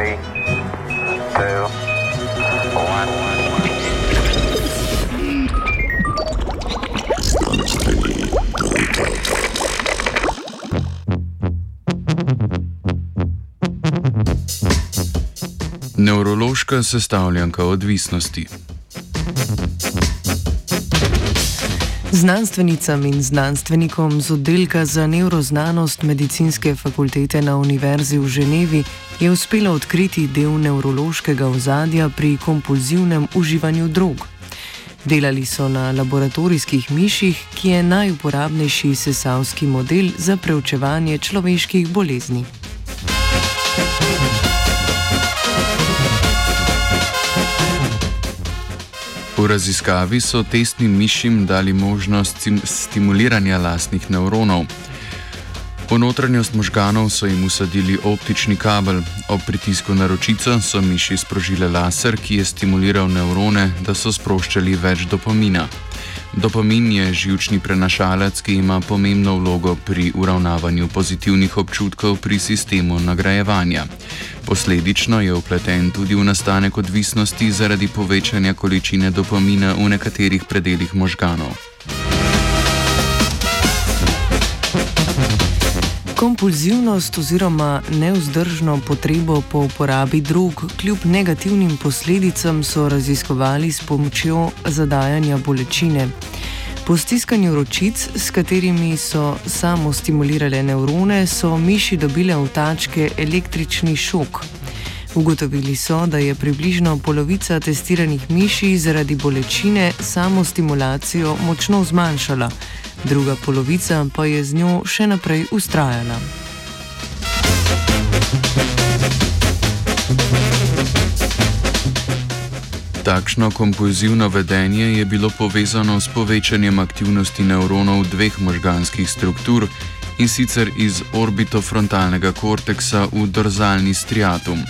three, two, one. Nevrološka sestavljanka odvisnosti. Znanstvenicam in znanstvenikom z oddelka za neuroznanost medicinske fakultete na Univerzi v Ženevi je uspelo odkriti del nevrološkega ozadja pri kompulzivnem uživanju drog. Delali so na laboratorijskih miših, ki je najuporabnejši sesavski model za preučevanje človeških bolezni. V raziskavi so testnim mišim dali možnost stimuliranja lastnih nevronov. V notranjost možganov so jim usadili optični kabel, ob pritisku na ročico so miši sprožile laser, ki je stimuliral nevrone, da so sproščali več dopamina. Dopamin je žilčni prenašalec, ki ima pomembno vlogo pri uravnavanju pozitivnih občutkov pri sistemu nagrajevanja. Posledično je upleten tudi v nastanek odvisnosti zaradi povečanja količine dopamina v nekaterih predeljih možganov. Kompulzivnost oziroma neuzdržno potrebo po uporabi drug kljub negativnim posledicam so raziskovali s pomočjo zadajanja bolečine. Po stiskanju ročic, s katerimi so samo stimulirale nevrone, so miši dobile v tačke električni šok. Ugotovili so, da je približno polovica testiranih miši zaradi bolečine samo stimulacijo močno zmanjšala druga polovica pa je z njo še naprej ustrajala. Takšno kompulzivno vedenje je bilo povezano s povečanjem aktivnosti nevronov dveh možganskih struktur in sicer iz orbitofrontalnega korteksa v dorzalni striatum.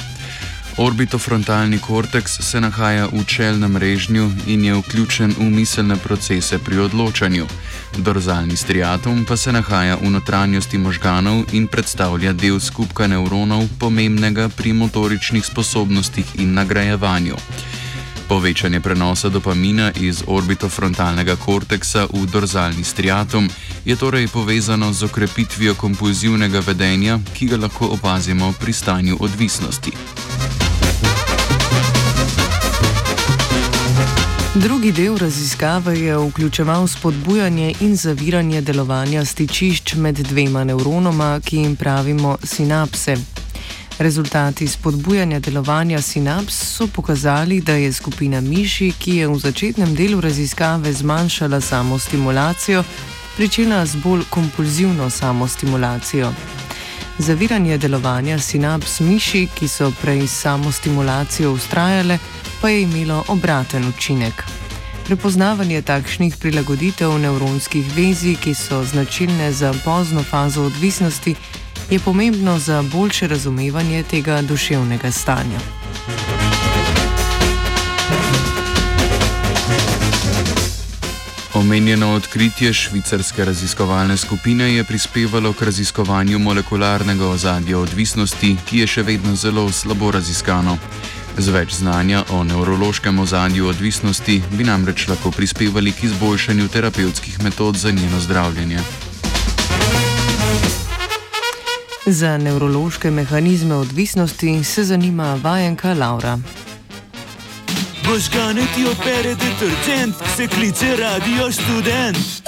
Orbitofrontalni korteks se nahaja v čelnem režnju in je vključen v miselne procese pri odločanju. Dorzalni striatum pa se nahaja v notranjosti možganov in predstavlja del skupka nevronov, pomembnega pri motoričnih sposobnostih in nagrajevanju. Povečanje prenosa dopamina iz orbitofrontalnega korteksa v dorzalni striatum je torej povezano z okrepitvijo kompulzivnega vedenja, ki ga lahko opazimo pri stanju odvisnosti. Drugi del raziskave je vključeval spodbujanje in zaviranje delovanja stičišč med dvema nevronoma, ki jim pravimo sinapse. Rezultati spodbujanja delovanja sinaps so pokazali, da je skupina miši, ki je v začetnem delu raziskave zmanjšala samostimulacijo, pričela z bolj kompulzivno samostimulacijo. Zaviranje delovanja sinaps miši, ki so prej samostimulacijo ustrajale, pa je imelo obraten učinek. Prepoznavanje takšnih prilagoditev nevronskih vezi, ki so značilne za pozno fazo odvisnosti, je pomembno za boljše razumevanje tega duševnega stanja. Omenjeno odkritje švicarske raziskovalne skupine je prispevalo k raziskovanju molekularnega ozadja odvisnosti, ki je še vedno zelo slabo raziskano. Z več znanja o nevrološkem ozadju odvisnosti bi namreč lahko prispevali k izboljšanju terapevtskih metod za njeno zdravljenje. Za nevrološke mehanizme odvisnosti se zanima vajenka Laura. Boshkanët jo pere detergent Se kliqe radio student.